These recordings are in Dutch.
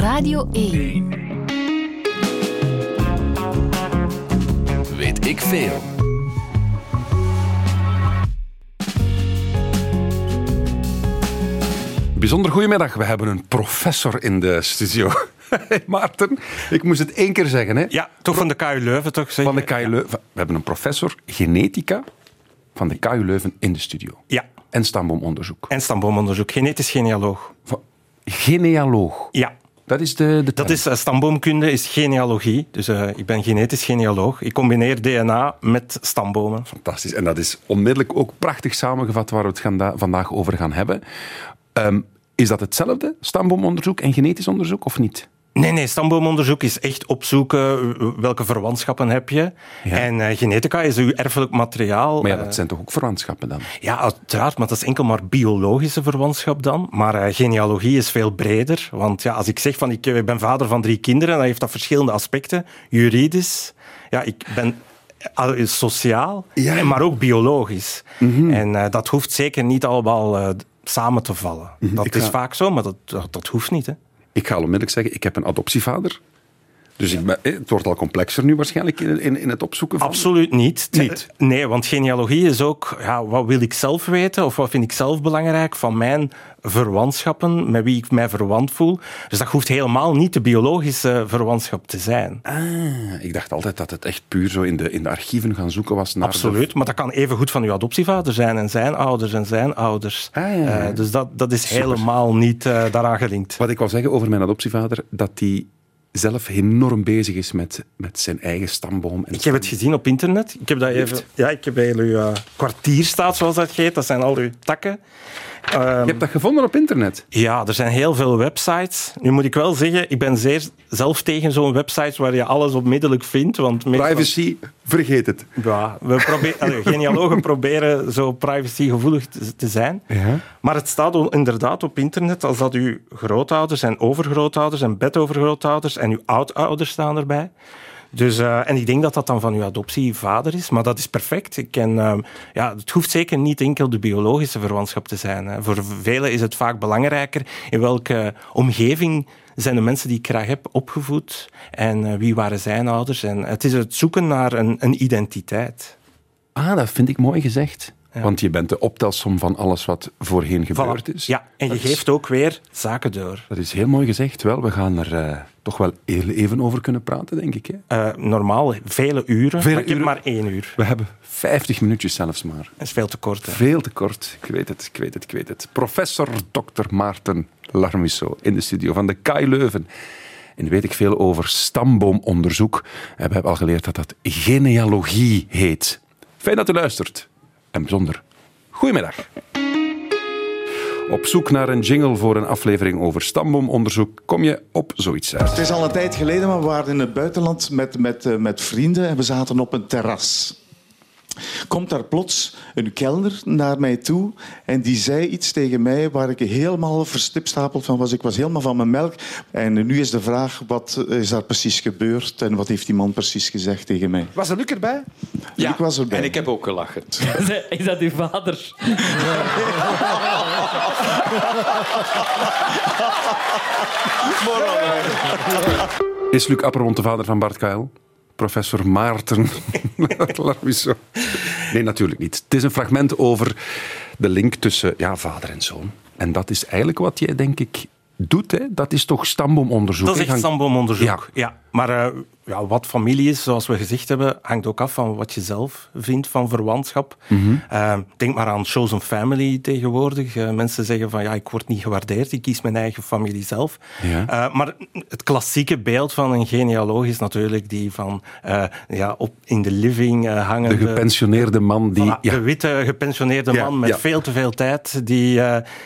Radio 1. Weet ik veel. Bijzonder goedemiddag. We hebben een professor in de studio. Maarten, ik moest het één keer zeggen. Hè? Ja, toch van de KU Leuven, toch? Zeg Van de? KU Leuven. We hebben een professor genetica van de KU Leuven in de studio. Ja, En stamboomonderzoek. en stamboomonderzoek. Genetisch genealoog. Genealoog. Ja, Dat is de, de dat is uh, stamboomkunde, is genealogie. Dus eh, ik ben genetisch genealoog. Ik combineer DNA met stambomen. Fantastisch. En dat is onmiddellijk ook prachtig samengevat waar we het gaan da- vandaag over gaan hebben. Ehm, is dat hetzelfde, stamboomonderzoek en genetisch onderzoek, of niet? Nee, nee, stamboomonderzoek is echt opzoeken welke verwantschappen heb je. Ja. En eh, genetica is uw erfelijk materiaal. Maar ja, Eh, dat zijn toch ook verwantschappen dan? Ja, uiteraard, maar dat is enkel maar biologische verwantschap dan. Maar eh, genealogie is veel breder. Want ja, als ik zeg van ik eh, ben vader van drie kinderen, dan heeft dat verschillende aspecten. Juridisch, ja, ik ben eh, sociaal, Ja. en maar ook biologisch. En eh, dat hoeft zeker niet allemaal eh, samen te vallen. Dat Ik is ga- vaak zo, maar dat, dat, dat hoeft niet. Hè. Ik ga onmiddellijk zeggen, ik heb een adoptievader. Dus ik ben, eh, het wordt al complexer nu waarschijnlijk in, in, in het opzoeken van... Absoluut niet. Niet? Nee, want genealogie is ook, ja, wat wil ik zelf weten of wat vind ik zelf belangrijk van mijn verwantschappen, met wie ik mij verwant voel. Dus dat hoeft helemaal niet de biologische verwantschap te zijn. Ah, ik dacht altijd dat het echt puur zo in de, in de archieven gaan zoeken was naar... de- Absoluut, maar dat kan even goed van uw adoptievader zijn en zijn ouders en zijn ouders. Ah, ja, ja. Eh, dus dat, dat is Super. helemaal niet eh, daaraan gelinkt. Wat ik wil zeggen over mijn adoptievader, dat hij zelf enorm bezig is met, met zijn eigen stamboom. En Ik heb het gezien op internet. Ik heb dat even. Ja, ik heb heel uw eh, kwartier staat, zoals dat heet. Dat zijn al uw takken. Ehm, Je hebt dat gevonden op internet? Ja, er zijn heel veel websites. Nu moet ik wel zeggen, ik ben zeer zelf tegen zo'n website waar je alles onmiddellijk vindt. Want Privacy, vergeet het. Ja, we proberen, genealogen proberen zo privacygevoelig te, zijn. Ja. Maar het staat inderdaad op internet als dat uw grootouders en overgrootouders en bedovergrootouders en uw oudouders staan erbij. Dus, eh, en ik denk dat dat dan van uw adoptievader is, maar dat is perfect. Ik ken, ehm, ja, het hoeft zeker niet enkel de biologische verwantschap te zijn. Hè. Voor velen is het vaak belangrijker in welke omgeving zijn de mensen die ik graag heb opgevoed en eh, wie waren zijn ouders. En het is het zoeken naar een, een identiteit. Ah, dat vind ik mooi gezegd. Want je bent de optelsom van alles wat voorheen gebeurd Voilà. is. Ja, en je geeft ook weer zaken door. Dat is heel mooi gezegd. Wel, we gaan er eh, toch wel heel even over kunnen praten, denk ik. Hè? Eh, normaal vele uren, Vele maar ik heb uren. maar één uur. We hebben 50 minuutjes zelfs maar. Dat is veel te kort. Hè. Veel te kort. Ik weet het, ik weet het, ik weet het. Professor Dr. Maarten Larmusso in de studio van de KU Leuven. En weet ik veel over stamboomonderzoek. En we hebben al geleerd dat dat genealogie heet. Fijn dat u luistert. En bijzonder, goedemiddag. Op zoek naar een jingle voor een aflevering over stamboomonderzoek kom je op zoiets uit. Het is al een tijd geleden, maar we waren in het buitenland met, met, eh, met vrienden en we zaten op een terras. Komt daar plots een kelner naar mij toe en die zei iets tegen mij waar ik helemaal verstipstapeld van was. Ik was helemaal van mijn melk. En nu is de vraag, wat is daar precies gebeurd en wat heeft die man precies gezegd tegen mij? Was er Luc erbij? ik was erbij. En ik heb ook gelachen. Is dat uw vader? Is Luc Appermond de vader van Bart Kuil? Professor Maarten Larmusso? Nee, natuurlijk niet. Het is een fragment over de link tussen ja, vader en zoon. En dat is eigenlijk wat jij, denk ik, doet. Hè? Dat is toch stamboomonderzoek? Dat is echt stamboomonderzoek. Ja. Ja. Maar eh, ja, wat familie is, zoals we gezegd hebben, hangt ook af van wat je zelf vindt van verwantschap. Mhm. Eh, denk maar aan chosen family tegenwoordig. Eh, mensen zeggen van ja, ik word niet gewaardeerd, ik kies mijn eigen familie zelf. Ja. Eh, maar het klassieke beeld van een genealoog is natuurlijk die van ja, op, in de living eh, De gepensioneerde man die... Voilà, ja, De witte gepensioneerde Ja, man met veel te veel tijd, die,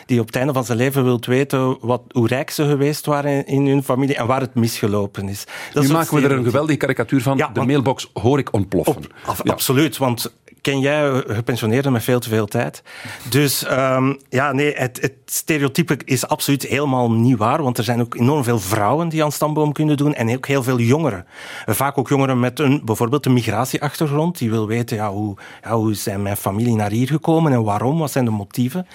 die op het einde van zijn leven wil weten wat, hoe rijk ze geweest waren in, in hun familie en waar het misgelopen is. Dat nu maken we er een geweldige karikatuur van. Ja, de want- mailbox hoor ik ontploffen. Op, af- Ja. Absoluut, want ken jij gepensioneerden met veel te veel tijd. Dus ehm, ja, nee, het, het stereotype is absoluut helemaal niet waar, want er zijn ook enorm veel vrouwen die aan stamboom kunnen doen en ook heel veel jongeren. Vaak ook jongeren met een, bijvoorbeeld een migratieachtergrond, die wil weten ja, hoe, ja, hoe zijn mijn familie naar hier gekomen en waarom, wat zijn de motieven.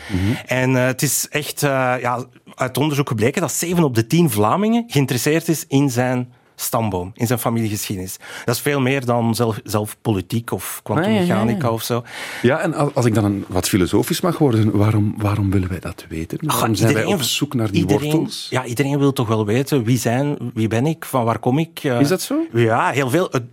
En uh, het is echt uh, ja, uit onderzoek gebleken dat 7 op de 10 Vlamingen geïnteresseerd is in zijn stamboom, in zijn familiegeschiedenis. Dat is veel meer dan zelf, zelf politiek of kwantummechanica ah, ja, ja, ja. of zo. Ja, en als ik dan een, wat filosofisch mag worden, waarom, waarom willen wij dat weten? Waarom zijn wij op zoek naar die iedereen, wortels? Ja, iedereen wil toch wel weten wie zijn, wie ben ik, van waar kom ik. Uh, is dat zo? Ja, heel veel het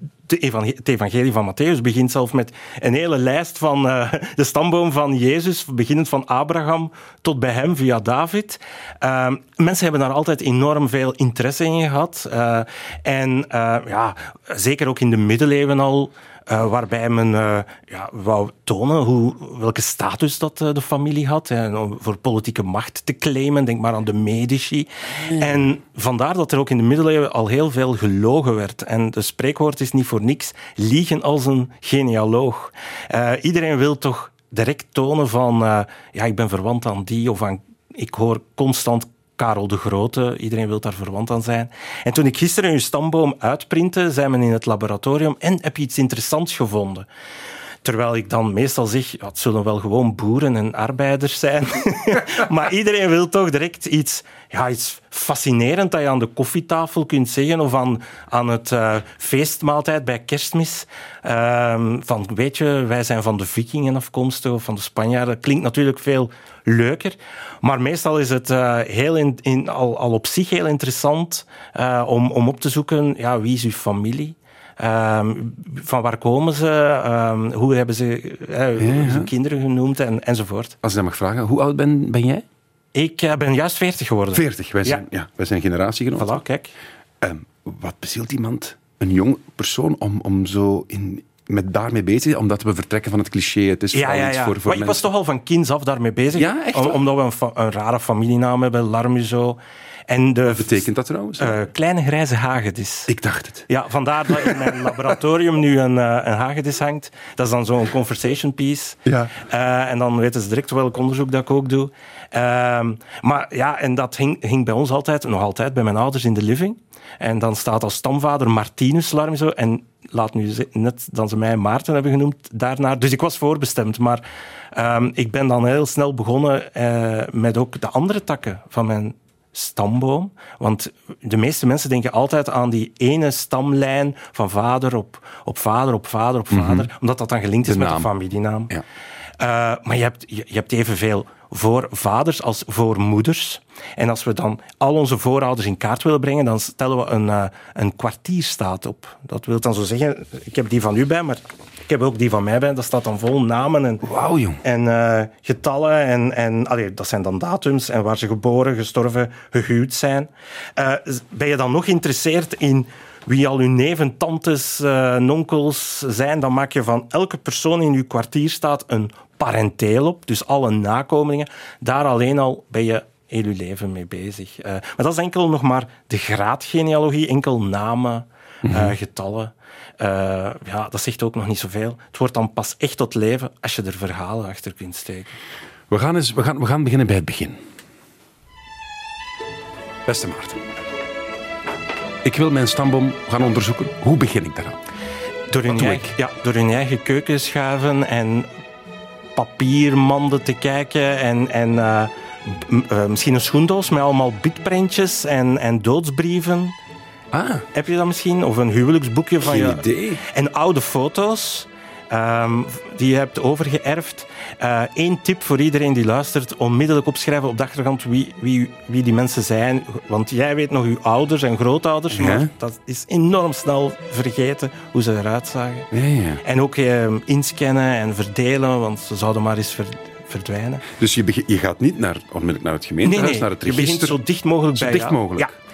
evangelie van Matthäus begint zelf met een hele lijst van uh, de stamboom van Jezus, beginnend van Abraham tot bij hem via David. Uh, mensen hebben daar altijd enorm veel interesse in gehad. Uh, en uh, ja, zeker ook in de middeleeuwen al uh, waarbij men uh, ja, wou tonen hoe, welke status dat uh, de familie had. En om voor politieke macht te claimen. Denk maar aan de Medici. En vandaar dat er ook in de middeleeuwen al heel veel gelogen werd. En de spreekwoord is niet voor niks. Liegen als een genealoog. iedereen wil toch direct tonen van... ja, ik ben verwant aan die of aan... Ik hoor constant Karel de Grote. Iedereen wil daar verwant aan zijn. En toen ik gisteren uw stamboom uitprintte, zei men in het laboratorium: En heb je iets interessants gevonden? Terwijl ik dan meestal zeg, ja, het zullen wel gewoon boeren en arbeiders zijn. maar iedereen wil toch direct iets, ja, iets fascinerend dat je aan de koffietafel kunt zeggen of aan, aan het uh, feestmaaltijd bij kerstmis. Uh, van, weet je, wij zijn van de vikingen afkomstig of van de Spanjaarden. Dat klinkt natuurlijk veel leuker. Maar meestal is het uh, heel in, in, al, al op zich heel interessant uh, om, om op te zoeken, ja, wie is uw familie? Um, van waar komen ze? Um, hoe hebben ze uh, ja, ja. kinderen genoemd? En, enzovoort. Als ik dat mag vragen, hoe oud ben, ben jij? Ik uh, ben juist 40 geworden. 40, wij zijn, ja. wij zijn generatiegenoten. Voilà, kijk. Um, wat bezielt iemand, een jong persoon, om, om zo in, met daarmee bezig, omdat we vertrekken van het cliché. Het is ja, ja, ja. Voor, voor maar ik was toch al van kinds af daarmee bezig. Ja, echt? Om, omdat we een, een, rare familienaam hebben, Larmuzo. En de, betekent dat trouwens? Uh, kleine grijze hagedis. Ik dacht het. Ja, vandaar dat in mijn laboratorium nu een, uh, een hagedis hangt. Dat is dan zo'n conversation piece. Ja. Uh, en dan weten ze direct welk onderzoek dat ik ook doe. maar ja, en dat hing, hing bij ons altijd, nog altijd, bij mijn ouders in de living. En dan staat als stamvader Martinus Larmizo. En laat nu net dan ze mij Maarten hebben genoemd daarnaar. Dus ik was voorbestemd. Maar um, ik ben dan heel snel begonnen uh, met ook de andere takken van mijn stamboom. Want de meeste mensen denken altijd aan die ene stamlijn van vader op, op vader, op vader, op vader. Mm -hmm. Omdat dat dan gelinkt is de met de familienaam. Ja. Uh, maar je hebt, je, je hebt evenveel voor vaders als voor moeders. En als we dan al onze voorouders in kaart willen brengen, dan stellen we een, uh, een kwartierstaat op. Dat wil dan zo zeggen, ik heb die van u bij, maar ik heb ook die van mij bij. Dat staat dan vol namen en, wow, jong. en uh, getallen. En, en allee, dat zijn dan datums en waar ze geboren, gestorven, gehuwd zijn. Uh, ben je dan nog geïnteresseerd in wie al uw neven, tantes, uh, nonkels zijn, dan maak je van elke persoon in uw kwartierstaat een parenteel op. Dus alle nakomelingen. Daar alleen al ben je heel je leven mee bezig. Uh, maar dat is enkel nog maar de graadgenealogie, enkel namen, mm -hmm. uh, getallen. Uh, ja, dat zegt ook nog niet zoveel. Het wordt dan pas echt tot leven als je er verhalen achter kunt steken. We gaan, eens, we gaan, we gaan beginnen bij het begin. Beste Maarten. Ik wil mijn stamboom gaan onderzoeken. Hoe begin ik daaraan? Door hun, eigen, ja, door hun eigen keuken schuiven en papiermanden te kijken en, en uh, uh, misschien een schoendoos met allemaal bitprintjes en, en doodsbrieven. Ah. Heb je dat misschien? Of een huwelijksboekje van Geen je... idee. En oude foto's um, die je hebt overgeërfd. Eén uh, tip voor iedereen die luistert: onmiddellijk opschrijven op de achtergrond wie, wie, wie die mensen zijn. Want jij weet nog uw ouders en grootouders, Ja. maar dat is enorm snel vergeten hoe ze eruit zagen. Ja, ja. En ook eh, inscannen en verdelen, want ze zouden maar eens ver- verdwijnen. Dus je, je gaat niet naar, onmiddellijk naar het gemeentehuis, nee, naar het je begint register. zo dicht mogelijk Zo bij dicht ja. mogelijk. Ja.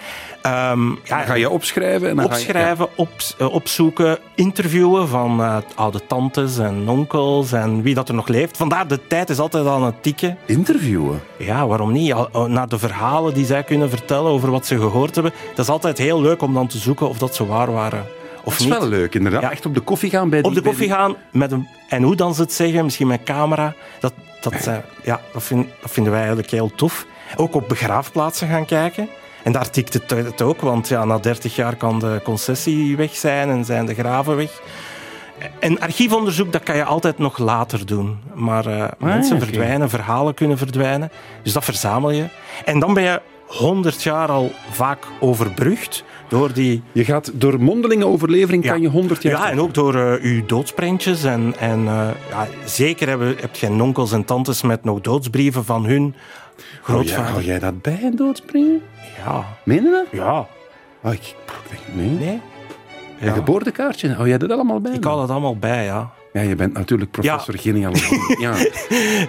Ehm, ja, Dan ga je opschrijven en dan ga je- opschrijven, op, eh, opzoeken, interviewen van eh, oude tantes en onkels en wie dat er nog leeft. Vandaar, de tijd is altijd aan het tikken. Interviewen. Ja, waarom niet? Al- Naar de verhalen die zij kunnen vertellen over wat ze gehoord hebben. Dat is altijd heel leuk om dan te zoeken of dat ze waar waren of Dat is niet. wel leuk, inderdaad. Ja. Echt op de koffie gaan bij die... Op de koffie die- gaan met een, en hoe dan ze het zeggen, misschien met camera. Dat, dat, ja, dat, vind- dat vinden wij eigenlijk heel tof. Ook op begraafplaatsen gaan kijken. En daar tikt het, het ook, want ja, na 30 jaar kan de concessie weg zijn en zijn de graven weg. En archiefonderzoek, dat kan je altijd nog later doen. Maar eh, mensen oké. verdwijnen, verhalen kunnen verdwijnen. Dus dat verzamel je. En dan ben je 100 jaar al vaak overbrugd door die Je gaat door mondelinge overlevering Ja. kan je 100 jaar... ja, en ook door eh, uw doodsprentjes. En, en eh, ja, zeker hebben, heb je onkels en tantes met nog doodsbrieven van hun Hou jij, grootvader. hou jij dat bij een doodspringen? Ja, Meen je dat? ja, Oh, ik, nee. nee. Een Ja. geboortekaartje, hou jij dat allemaal bij? Ik hou dat allemaal bij, ja. Ja, je bent natuurlijk professor genealogie. Ja.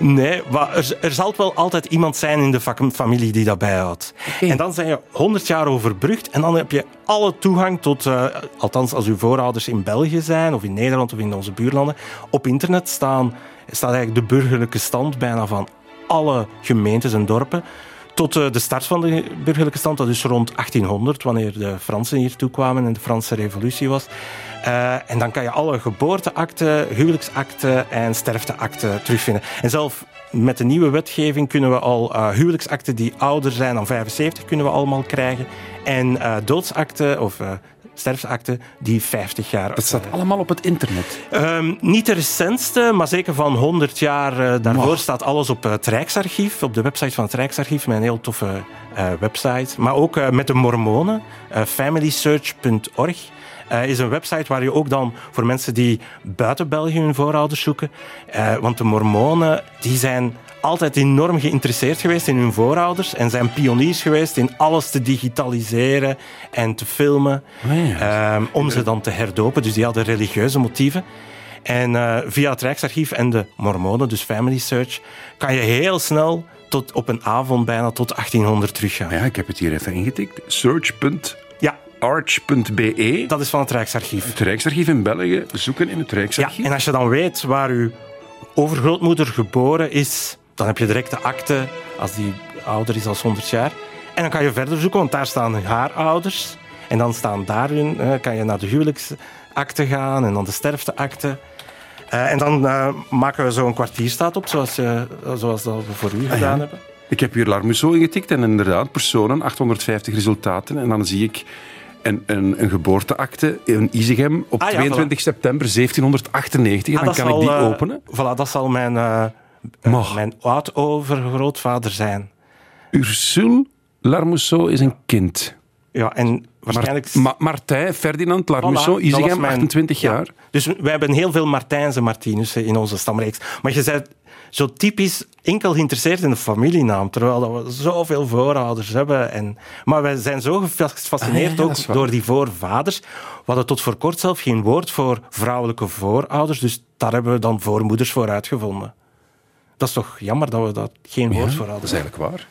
Nee, maar er, er zal wel altijd iemand zijn in de fa- familie die dat bijhoudt. En dan zijn je 100 jaar overbrugd en dan heb je alle toegang tot, eh, althans als uw voorouders in België zijn of in Nederland of in onze buurlanden, op internet staan, staat eigenlijk de burgerlijke stand bijna van alle gemeentes en dorpen. Tot eh, de start van de burgerlijke stand, dat is rond 1800, wanneer de Fransen hier toekwamen en de Franse revolutie was. Eh, en dan kan je alle geboorteakten, huwelijksakten en sterfteakten terugvinden. En zelf met de nieuwe wetgeving kunnen we al eh, huwelijksakten die ouder zijn dan 75 kunnen we allemaal krijgen. En eh, doodsakten of eh sterfteakten die 50 jaar Dat staat allemaal op het internet. Ehm, niet de recentste, maar zeker van 100 jaar eh, daarvoor Wow. staat alles op eh, het Rijksarchief, op de website van het Rijksarchief, een heel toffe eh, website. Maar ook eh, met de Mormonen, eh, familysearch.org. eh, is een website waar je ook dan voor mensen die buiten België hun voorouders zoeken. eh, want de Mormonen die zijn altijd enorm geïnteresseerd geweest in hun voorouders en zijn pioniers geweest in alles te digitaliseren en te filmen. Ja. Ehm, om ze dan te herdopen. Dus die hadden religieuze motieven. En eh, via het Rijksarchief en de Mormonen, dus Family Search, kan je heel snel tot op een avond bijna tot 1800 teruggaan. Ja, ik heb het hier even ingetikt. Search.arch.be. Ja, dat is van het Rijksarchief. Het Rijksarchief in België. Zoeken in het Ja, Rijksarchief. en als je dan weet waar uw overgrootmoeder geboren is, dan heb je direct de akte, als die ouder is dan 100 jaar. En dan kan je verder zoeken, want daar staan haar ouders. En dan staan daar hun, eh, kan je naar de huwelijksakte gaan en dan de sterfteakte. Eh, en dan eh, maken we zo'n kwartierstaat op, zoals, eh, zoals dat we voor u gedaan hebben. Ik heb hier Larmusso ingetikt en inderdaad personen, 850 resultaten. En dan zie ik een, een, een geboorteakte in Izegem op Ah, ja, 22 september 1798. Ah, dan kan ik die openen. Voilà, dat zal mijn, Mag. mijn oud-overgrootvader zijn. Ursule Larmusso is een kind. Ja, en waarschijnlijk... Ma- Martijn Ferdinand Larmusso, Voilà, dat was Izegem, mijn- 28 Ja. jaar. Dus wij hebben heel veel Martijnse Martinussen in onze stamreeks. Maar je bent zo typisch enkel geïnteresseerd in de familienaam, terwijl dat we zoveel voorouders hebben. En, maar wij zijn zo gefascineerd Ah, ja, ook door die voorvaders. We hadden tot voor kort zelf geen woord voor vrouwelijke voorouders, dus daar hebben we dan voormoeders voor uitgevonden. Dat is toch jammer dat we dat geen woord voor dat hadden. is eigenlijk waar.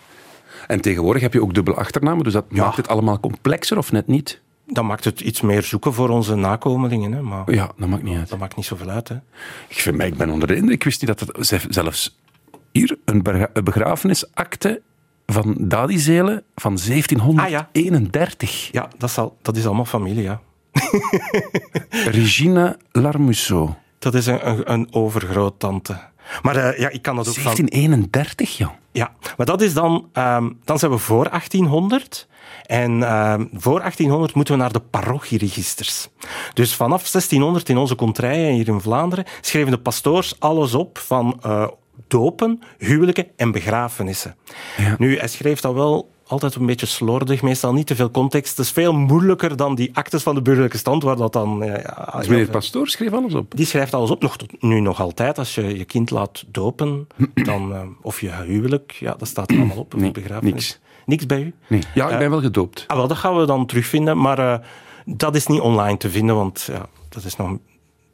En tegenwoordig heb je ook dubbele achternamen, dus dat maakt het allemaal complexer of net niet? Dat maakt het iets meer zoeken voor onze nakomelingen, hè? maar Ja, dat maakt niet uit. dat maakt niet zoveel uit. Hè? Ik, vind, mij- ik ben onder de indruk. Ik wist niet dat het zelf- zelfs hier een, begrafenisakte van Dadi Zelen van 1731. Ja, dat, zal, dat is allemaal familie, ja. Regina Larmusso. Dat is een, een, een overgroottante. Maar eh, ja, ik kan dat ook van... 1731, ja. Ja, maar dat is dan... ehm, dan zijn we voor 1800. En ehm, voor 1800 moeten we naar de parochieregisters. Dus vanaf 1600 in onze contraien hier in Vlaanderen schreven de pastoors alles op van eh, dopen, huwelijken en begrafenissen. Ja. Nu, hij schreef dat wel altijd een beetje slordig, meestal niet te veel context. Het is veel moeilijker dan die actes van de burgerlijke stand, waar dat dan... eh, ja, Dus meneer Pastoor schreef alles op. die schrijft alles op, nog tot nu nog altijd. Als je je kind laat dopen, dan, eh, of je huwelijk, ja, dat staat er allemaal op. Nee, begrafenis. niks. Niks bij u? Nee. Ja, ik ben wel gedoopt. Ah, wel, dat gaan we dan terugvinden, maar eh, dat is niet online te vinden, want ja, dat is nog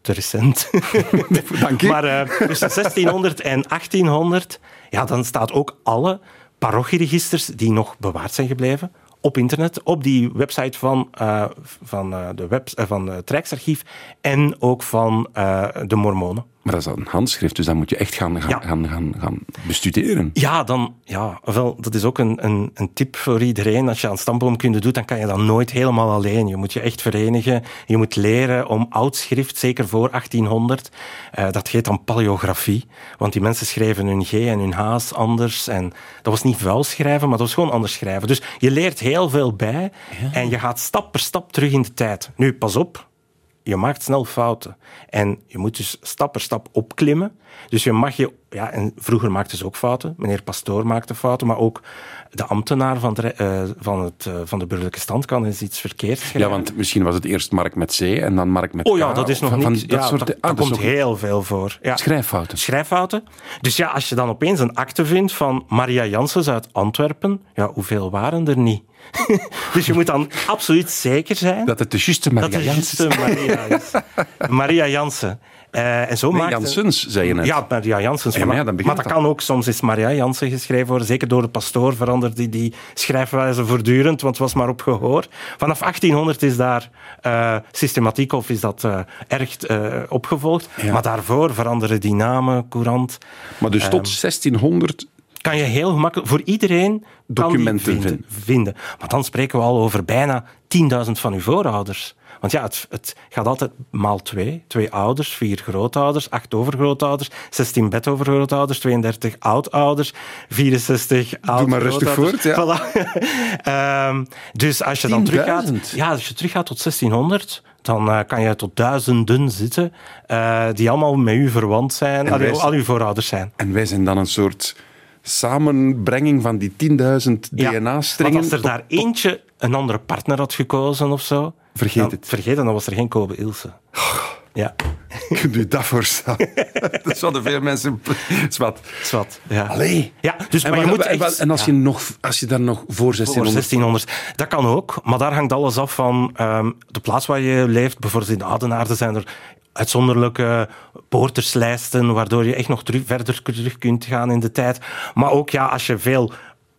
te recent. Dank je. maar eh, tussen 1600 en 1800, ja, dan staat ook alle parochieregisters die nog bewaard zijn gebleven op internet, op die website van, eh, van, eh, de webs- eh, van het Rijksarchief en ook van de Mormonen. Maar dat is dan een handschrift, dus dan moet je echt gaan, gaan, Ja. gaan, gaan, gaan bestuderen. Ja, dan, ja wel, dat is ook een, een, een tip voor iedereen. Als je aan stamboomkunde doet, dan kan je dat nooit helemaal alleen. Je moet je echt verenigen. Je moet leren om oud schrift, zeker voor 1800. eh, dat heet dan paleografie. Want die mensen schreven hun G en hun H's anders. En dat was niet vuil schrijven, maar dat was gewoon anders schrijven. Dus je leert heel veel bij. En je gaat stap per stap terug in de tijd. Nu, pas op je maakt snel fouten. En je moet dus stap per stap opklimmen. Dus je mag je... Ja, en vroeger maakten ze ook fouten. Meneer Pastoor maakte fouten, maar ook de ambtenaar van de, eh, van het, eh, van de burgerlijke stand kan eens iets verkeerd schrijven. Ja, want misschien was het eerst Mark met C en dan Mark met Oh ja, K, dat is nog van niet... Dat ja, soort, dat, ah, dat komt nog- heel veel voor. Ja. Schrijffouten. Schrijffouten. Dus ja, als je dan opeens een akte vindt van Maria Janssens uit Antwerpen, ja, hoeveel waren er niet? dus je moet dan absoluut zeker zijn Dat het de juiste Maria dat de Janssens juiste Maria is. Maria Jansen. Eh, en zo Nee, maakte- Janssens, zei je net. Ja, Maria Janssens. Ja, maar ja, dan maar dat kan ook, soms is Maria Jansen geschreven worden. Zeker door de pastoor verandert die, die schrijfwijze voortdurend, want het was maar op gehoor. Vanaf 1800 is daar eh, systematiek of is dat eh, erg opgevolgd. Ja. Maar daarvoor veranderen die namen, courant. Maar dus tot 1600 Kan je heel gemakkelijk voor iedereen Documenten vinden, vinden. vinden. Maar dan spreken we al over bijna 10.000 van uw voorouders. Want ja, het, het gaat altijd maal twee. Twee ouders, vier grootouders, acht overgrootouders, 16 bedovergrootouders, 32 oudouders, 64 oud maar rustig voort, ja. Voilà. Ehm, dus als je dan 10.000? teruggaat, ja, als je teruggaat tot 1600, dan eh, kan je tot duizenden zitten eh, die allemaal met u verwant zijn, al uw voorouders zijn. En wij zijn dan een soort samenbrenging van die 10.000 Ja, DNA-stringen. Want als er daar eentje een andere partner had gekozen of zo... Vergeet dan, het. Vergeet het, dan was er geen Kobe Ilse. Ja, Kunt u dat voorstellen? dat zouden veel mensen... Zwat. zwart. Ja. Allee. Ja, dus, En, maar je moet en, echt... wat- en als, ja. je nog, als je dan nog voor 1600... Voor 1600. Dat kan ook, maar daar hangt alles af van ehm, de plaats waar je leeft. Bijvoorbeeld in de Oudenaarde zijn er uitzonderlijke poorterslijsten, waardoor je echt nog terug, verder terug kunt gaan in de tijd. Maar ook ja, als je veel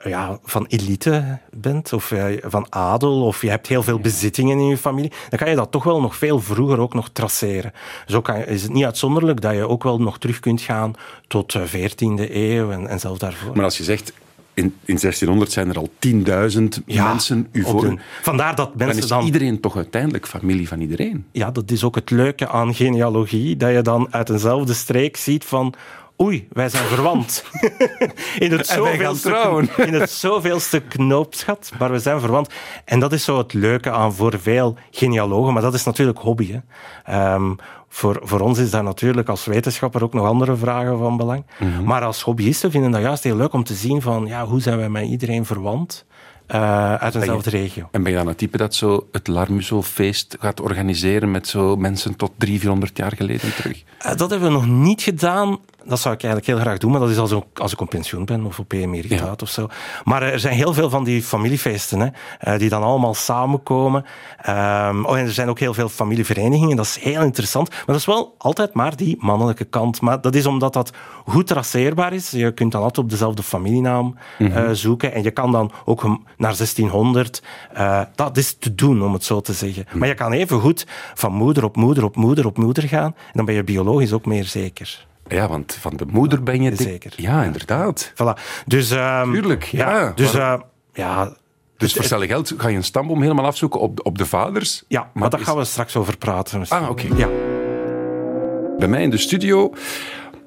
ja, van elite bent, of eh, van adel, of je hebt heel veel bezittingen in je familie, dan kan je dat toch wel nog veel vroeger ook nog traceren. Zo kan, is het niet uitzonderlijk dat je ook wel nog terug kunt gaan tot de 14e eeuw en, en zelfs daarvoor. Maar als je zegt, in, in 1600 zijn er al 10.000 mensen u op voor... de- Vandaar dat Dan mensen is dan... iedereen toch uiteindelijk familie van iedereen. Ja, dat is ook het leuke aan genealogie, dat je dan uit eenzelfde streek ziet van... Oei, wij zijn verwant. in, het zoveelste, in het zoveelste knoopsgat, maar we zijn verwant. En dat is zo het leuke aan voor veel genealogen, maar dat is natuurlijk hobby. Hè. Ehm, voor, voor ons is daar natuurlijk als wetenschapper ook nog andere vragen van belang. Mhm. Maar als hobbyisten vinden dat juist heel leuk om te zien van ja, hoe zijn wij met iedereen verwant eh, uit eenzelfde regio. En ben je dan het type dat zo het Larmuso-feest gaat organiseren met zo mensen tot 300, 400 jaar geleden terug? Eh, dat hebben we nog niet gedaan. Dat zou ik eigenlijk heel graag doen, maar dat is als, ik- als ik op pensioen ben of op emeritaat Ja. of zo. Maar er zijn heel veel van die familiefeesten, hè, eh, die dan allemaal samenkomen. Ehm, oh, en er zijn ook heel veel familieverenigingen, dat is heel interessant. Maar dat is wel altijd maar die mannelijke kant. Maar dat is omdat dat goed traceerbaar is. Je kunt dan altijd op dezelfde familienaam eh, zoeken. En je kan dan ook naar 1600. eh, dat is te doen, om het zo te zeggen. Maar je kan even goed van moeder op moeder op moeder op moeder gaan. En dan ben je biologisch ook meer zeker. Ja, want van de moeder ben je... Zeker. Ja, inderdaad. Voilà. Dus, ehm, Tuurlijk, ja. Dus Maar- eh, ja, Dus het- voor hetzelfde geld ga je een stamboom helemaal afzoeken op, op de vaders. ja, maar, daar is- gaan we straks over praten. misschien. Ah, oké. Ja. Bij mij in de studio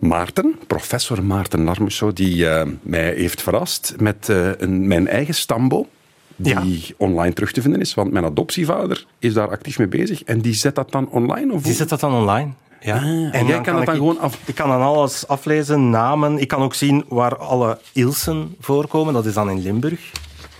Maarten, professor Maarten Larmusso, die eh, mij heeft verrast met eh, een, mijn eigen stamboom. Die online terug te vinden is, want mijn adoptievader is daar actief mee bezig. En die zet dat dan online? Of Die hoe? zet dat dan online. Ja. Ah, en jij kan dat dan ik- gewoon af- Ik kan dan alles aflezen, namen. Ik kan ook zien waar alle Ilsen voorkomen. Dat is dan in Limburg.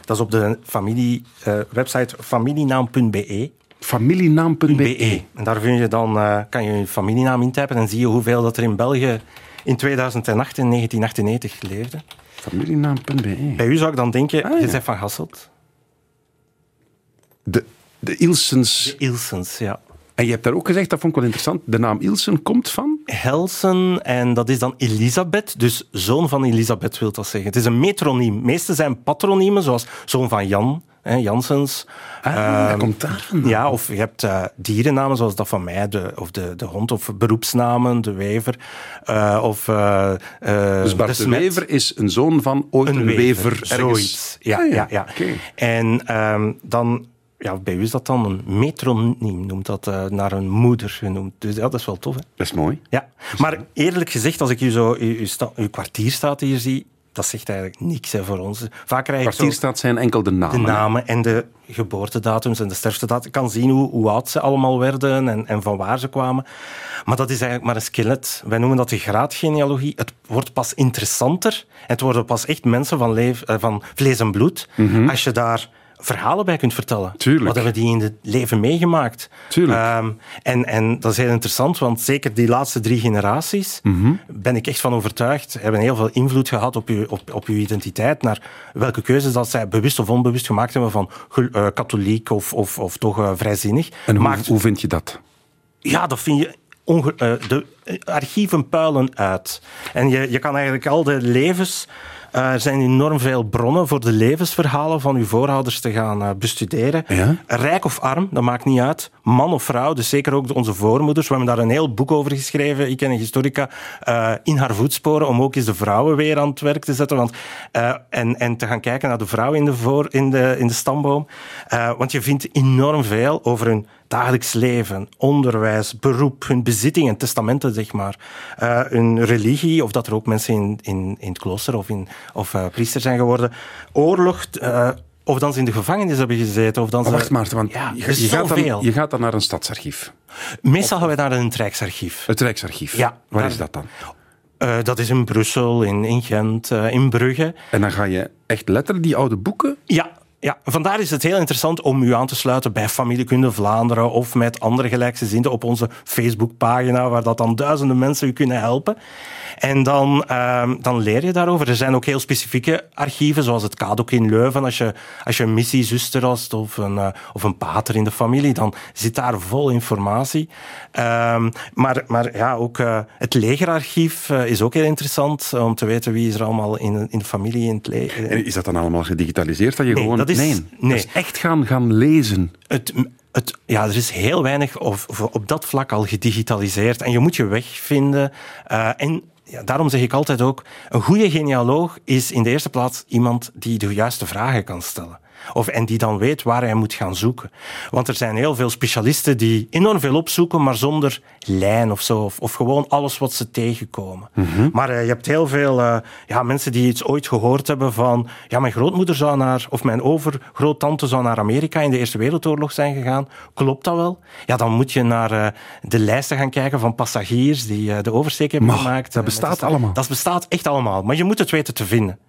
Dat is op de familie, eh, website familienaam.be. Familienaam.be. BE. En daar vind je dan, eh, kan je je familienaam intypen en zie je hoeveel dat er in België in 2008 en 1998 leefde. Familienaam.be. Bij u zou ik dan denken, Ah, ja. je bent van Hasselt. De, de Ilsens. Ilsens, ja. En je hebt daar ook gezegd, dat vond ik wel interessant, de naam Ilsen komt van... Helsen en dat is dan Elisabeth, dus zoon van Elisabeth wil dat zeggen. Het is een metroniem. De meeste zijn patroniemen, zoals zoon van Jan, hè, Janssens. Ah, Ehm, komt daar vandaan. Ja, of je hebt eh, dierennamen zoals dat van mij, de, of de, de hond, of beroepsnamen, de wever. eh, of eh, Dus Bart de. Wever is een zoon van ooit een, wever, ergens. Zoiets. Ja, Ah, ja. ja, Oké. En ehm, dan, ja, bij u is dat dan een metroniem, noemt dat naar een moeder genoemd. Dus ja, dat is wel tof. Hè? Dat is mooi. Ja. Maar eerlijk gezegd, als ik u zo uw, uw, uw kwartierstaat hier zie, dat zegt eigenlijk niks hè, voor ons. Vaak krijg zo Kwartierstaat zijn enkel de namen. de namen en de geboortedatums en de sterftedatum. Ik kan zien hoe, hoe oud ze allemaal werden en, en van waar ze kwamen. Maar dat is eigenlijk maar een skelet. Wij noemen dat de graadgenealogie. Het wordt pas interessanter. En het worden pas echt mensen van, leef, eh, van vlees en bloed. Als je daar verhalen bij kunt vertellen. Tuurlijk. Wat hebben die in het leven meegemaakt? Tuurlijk. Ehm, en, en dat is heel interessant, want zeker die laatste drie generaties, Mhm. ben ik echt van overtuigd, hebben heel veel invloed gehad op uw, op, op uw identiteit, naar welke keuzes dat zij bewust of onbewust gemaakt hebben van eh, katholiek of, of, of toch eh, vrijzinnig. En hoe, Maakt- hoe vind je dat? ja, dat vind je. onge- eh, de archieven puilen uit. En je, je kan eigenlijk al de levens. Eh, er zijn enorm veel bronnen voor de levensverhalen van uw voorouders te gaan eh, bestuderen. Ja? Rijk of arm, dat maakt niet uit. Man of vrouw, dus zeker ook onze voormoeders. We hebben daar een heel boek over geschreven, ik en een historica, eh, in haar voetsporen, om ook eens de vrouwen weer aan het werk te zetten. Want, en, en te gaan kijken naar de vrouw in de, voor, in de, in de stamboom. Want je vindt enorm veel over hun dagelijks leven, onderwijs, beroep, hun bezittingen, testamenten, zeg maar. Eh, hun religie, of dat er ook mensen in, in, in het klooster of, in, of eh, priester zijn geworden. Oorlog, eh, of dan ze in de gevangenis hebben gezeten. Of dan Maar ze- wacht Maarten, want ja, je, gaat dan, je gaat dan naar een stadsarchief. Meestal gaan wij naar een Rijksarchief. Het Rijksarchief. Ja, Waar daar- is dat dan? Dat is in Brussel, in, in Gent, in Brugge. En dan ga je echt letterlijk die oude boeken... Ja, ja, vandaar is het heel interessant om u aan te sluiten bij Familiekunde Vlaanderen of met andere gelijkgezinden op onze Facebookpagina, waar dat dan duizenden mensen u kunnen helpen. En dan, ehm, dan leer je daarover. Er zijn ook heel specifieke archieven, zoals het Kadok in Leuven. Als je, als je een missiezuster hast of een, eh, of een pater in de familie, dan zit daar vol informatie. Ehm, maar, maar ja, ook eh, het legerarchief eh, is ook heel interessant om te weten wie is er allemaal in, in de familie in het leger. En is dat dan allemaal gedigitaliseerd? Dat je Nee, gewoon... dat is- nee, nee. Dat is echt gaan, gaan lezen. het, het, ja, er is heel weinig of, of op dat vlak al gedigitaliseerd. En je moet je weg vinden. Eh, en ja, daarom zeg ik altijd ook, een goede genealoog is in de eerste plaats iemand die de juiste vragen kan stellen. Of, en die dan weet waar hij moet gaan zoeken. Want er zijn heel veel specialisten die enorm veel opzoeken, maar zonder lijn of zo. Of, of gewoon alles wat ze tegenkomen. Maar eh, je hebt heel veel eh, ja, mensen die iets ooit gehoord hebben van... Ja, mijn grootmoeder zou naar... Of mijn overgroottante zou naar Amerika in de Eerste Wereldoorlog zijn gegaan. Klopt dat wel? Ja, dan moet je naar eh, de lijsten gaan kijken van passagiers die de oversteek hebben Maar, gemaakt. dat bestaat allemaal. Dat bestaat echt allemaal. Maar je moet het weten te vinden.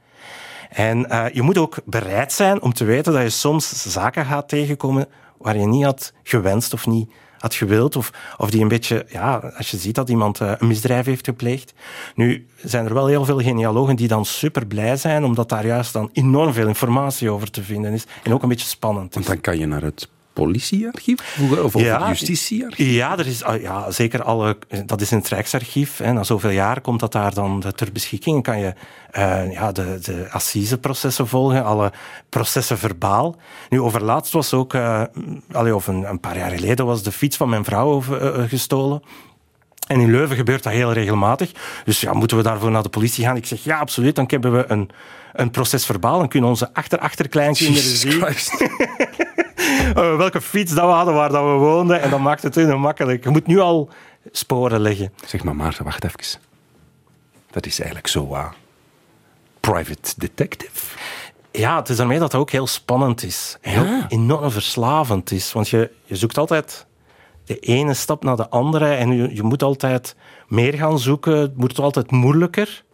En eh, je moet ook bereid zijn om te weten dat je soms zaken gaat tegenkomen waar je niet had gewenst of niet had gewild. Of, of die een beetje, ja, als je ziet dat iemand eh, een misdrijf heeft gepleegd. Nu zijn er wel heel veel genealogen die dan super blij zijn, omdat daar juist dan enorm veel informatie over te vinden is. En ook een beetje spannend Want is. dan kan je naar het politiearchief of, of Ja. het justitiearchief. Ja, er is, ah, ja, zeker alle. Dat is in het Rijksarchief. Hè. Na zoveel jaar komt dat daar dan ter beschikking. Kan je eh, ja, de, de assiseprocessen volgen, alle processen verbaal. Nu, overlaatst was ook, allee, of een, een paar jaar geleden, was de fiets van mijn vrouw over- eh, gestolen. En in Leuven gebeurt dat heel regelmatig. Dus ja, moeten we daarvoor naar de politie gaan? Ik zeg ja, absoluut. Dan hebben we een, een proces verbaal. Dan kunnen onze achter-achterkleinkinderen zien Eh, welke fiets dat we hadden, waar dat we woonden. En dat maakt het heel makkelijk. Je moet nu al sporen leggen. Zeg maar Maarten, wacht even. Dat is eigenlijk zo uh, private detective. Ja, het is daarmee dat het ook heel spannend is. Heel Ja. enorm verslavend is. Want je, je zoekt altijd de ene stap naar de andere. En je, je moet altijd meer gaan zoeken. Het moet altijd moeilijker.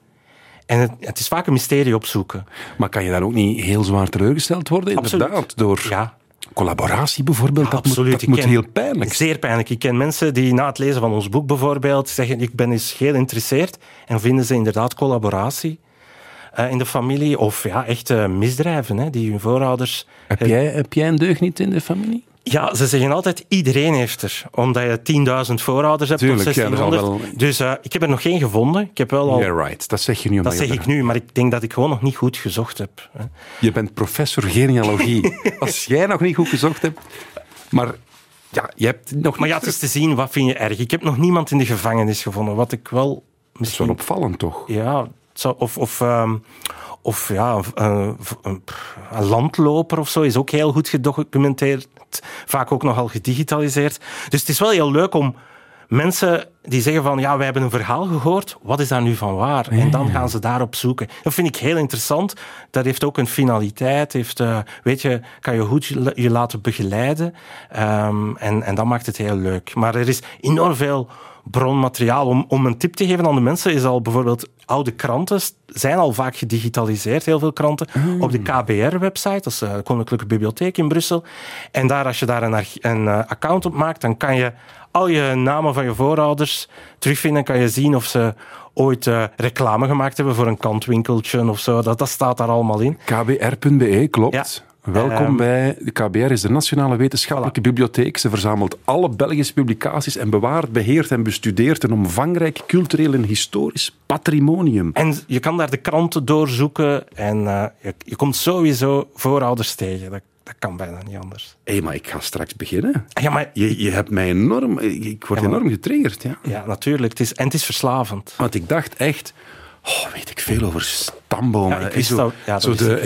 En het, het is vaak een mysterie opzoeken. Maar kan je dan ook niet heel zwaar teleurgesteld worden? Absoluut. Inderdaad, door Ja, collaboratie bijvoorbeeld. dat absoluut. moet, dat moet ken- heel pijnlijk. Zeer pijnlijk. Ik ken mensen die na het lezen van ons boek bijvoorbeeld zeggen ik ben eens heel geïnteresseerd en vinden ze inderdaad collaboratie eh, in de familie of ja, echte misdrijven hè, die hun voorouders... Heb jij, heb jij een deugniet in de familie? Ja, ze zeggen altijd iedereen heeft er. Omdat je 10.000 voorouders hebt Tuurlijk, of ja, dat is al 1600. wel- Dus eh, ik heb er nog geen gevonden. Ik heb wel al... Yeah, right. Dat zeg je nu dat zeg ik nu, maar ik denk dat ik gewoon nog niet goed gezocht heb. hè. Je bent professor genealogie. Als jij nog niet goed gezocht hebt, maar ja, je hebt nog Maar ja, het is te zien, wat vind je erg? Ik heb nog niemand in de gevangenis gevonden, wat ik wel Dat is wel misschien... opvallend, toch? Ja, of, of, ehm, of ja, een, een, een- een landloper of zo is ook heel goed gedocumenteerd. Vaak ook nogal gedigitaliseerd. Dus het is wel heel leuk om mensen die zeggen van ja, wij hebben een verhaal gehoord, wat is daar nu van waar? En dan gaan ze daarop zoeken. Dat vind ik heel interessant. Dat heeft ook een finaliteit. Heeft, eh, weet je, kan je goed je, je laten begeleiden. Ehm, en, en dat maakt het heel leuk. Maar er is enorm veel bronmateriaal. Om, om een tip te geven aan de mensen is al bijvoorbeeld oude kranten zijn al vaak gedigitaliseerd, heel veel kranten, op de KBR-website, dat is de Koninklijke Bibliotheek in Brussel. En daar, als je daar een, een eh, account op maakt, dan kan je al je namen van je voorouders terugvinden. kan je zien of ze ooit eh, reclame gemaakt hebben voor een kantwinkeltje of zo. Dat, dat staat daar allemaal in. KBR.be, klopt. Ja. Welkom Ehm, bij de KBR, is de Nationale Wetenschappelijke Bibliotheek. Ze verzamelt alle Belgische publicaties en bewaart, beheert en bestudeert een omvangrijk cultureel en historisch patrimonium. En je kan daar de kranten doorzoeken en eh, je, je komt sowieso voorouders tegen. Dat, dat kan bijna niet anders. Hé, maar ik ga straks beginnen. Ja, maar Je, je hebt mij enorm... Ik word Ja, maar- enorm getriggerd, ja. Ja, natuurlijk. Het is, en het is verslavend. Want ik dacht echt... Oh, weet ik veel over Ja, wist zo, dat- ja, dat zo wist de,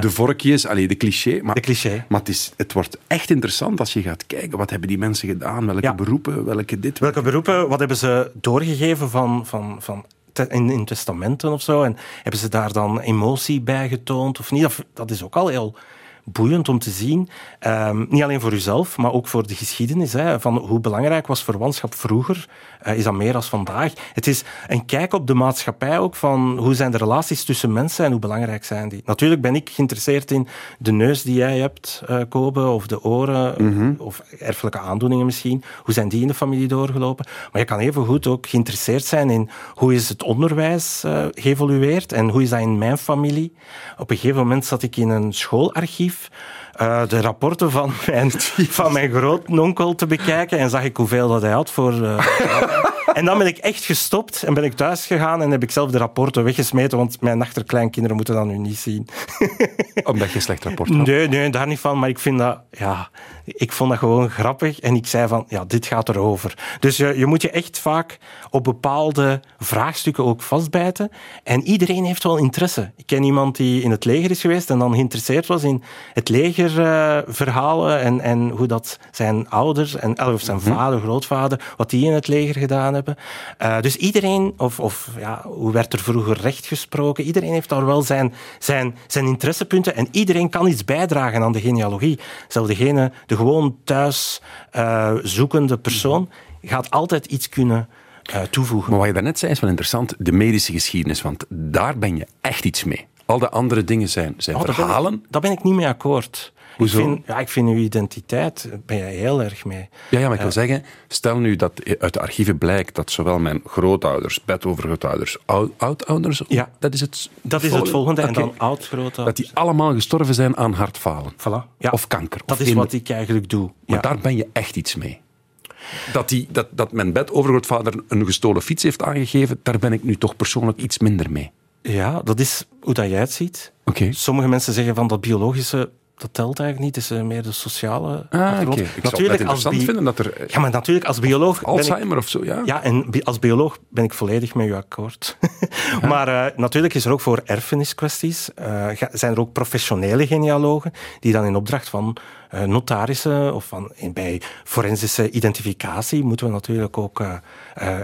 de, vorkjes, allee, de cliché. Maar, De cliché. Maar het, is, het wordt echt interessant als je gaat kijken. Wat hebben die mensen gedaan? Welke beroepen? Welke dit? Welke beroepen, wat hebben ze doorgegeven van, van, van in, in testamenten of zo? En hebben ze daar dan emotie bij getoond of niet? Dat, dat is ook al heel boeiend om te zien. Ehm, niet alleen voor uzelf, maar ook voor de geschiedenis. Hè, van hoe belangrijk was verwantschap vroeger? Eh, is dat meer als vandaag? Het is een kijk op de maatschappij ook van hoe zijn de relaties tussen mensen en hoe belangrijk zijn die? Natuurlijk ben ik geïnteresseerd in de neus die jij hebt, Kobe, of de oren, of erfelijke aandoeningen misschien. Hoe zijn die in de familie doorgelopen? Maar je kan even goed ook geïnteresseerd zijn in hoe is het onderwijs eh, geëvolueerd en hoe is dat in mijn familie? Op een gegeven moment zat ik in een schoolarchief eh, de rapporten van mijn, van mijn grootnonkel te bekijken. En zag ik hoeveel dat hij had voor... eh, en dan ben ik echt gestopt en ben ik thuis gegaan en heb ik zelf de rapporten weggesmeten, want mijn achterkleinkinderen moeten dat nu niet zien. Omdat je een slecht rapport had. Nee, nee, daar niet van. Maar ik vind dat, ja, ik vond dat gewoon grappig. En ik zei van, ja, dit gaat erover. Dus je, je moet je echt vaak op bepaalde vraagstukken ook vastbijten. En iedereen heeft wel interesse. Ik ken iemand die in het leger is geweest en dan geïnteresseerd was in het legerverhalen en, en hoe dat zijn ouders, en, of zijn vader, grootvader, wat die in het leger gedaan hebben. Eh, dus iedereen, of, of ja, hoe werd er vroeger recht gesproken? Iedereen heeft daar wel zijn, zijn, zijn interessepunten en iedereen kan iets bijdragen aan de genealogie. Zelfs degene, de gewoon thuis eh, zoekende persoon, gaat altijd iets kunnen eh, toevoegen. Maar wat je daarnet zei is wel interessant. De medische geschiedenis, want daar ben je echt iets mee. Al de andere dingen zijn, zijn Oh, daar ben ik- verhalen. Daar ben ik niet mee akkoord. Hoezo? Ik vind, ja, ik vind uw identiteit, ben je heel erg mee. Ja, ja, maar ik wil zeggen, stel nu dat uit de archieven blijkt dat zowel mijn grootouders, bedovergrootouders, ou- oudouders, Ja. dat is het Dat is het volgende. En dan oud-grootouders. Dat die allemaal gestorven zijn aan hartfalen. Voilà. Ja. Of kanker. Dat of is wat ik eigenlijk doe. Maar Ja. daar ben je echt iets mee. Dat, die, dat, dat mijn bedovergrootvader een gestolen fiets heeft aangegeven, daar ben ik nu toch persoonlijk iets minder mee. Ja, dat is hoe dat jij het ziet. Oké. Sommige mensen zeggen van dat biologische, dat telt eigenlijk niet. Het is eh, meer de sociale Ah, achtergrond. Ik zou het interessant vinden dat er eh, Ja, maar natuurlijk als bioloog... ben ik- Alzheimer of zo, ja. Ja, en als bioloog ben ik volledig met u akkoord. maar eh, natuurlijk is er ook voor erfeniskwesties, zijn er ook professionele genealogen die dan in opdracht van notarissen of van, in- bij forensische identificatie moeten we natuurlijk ook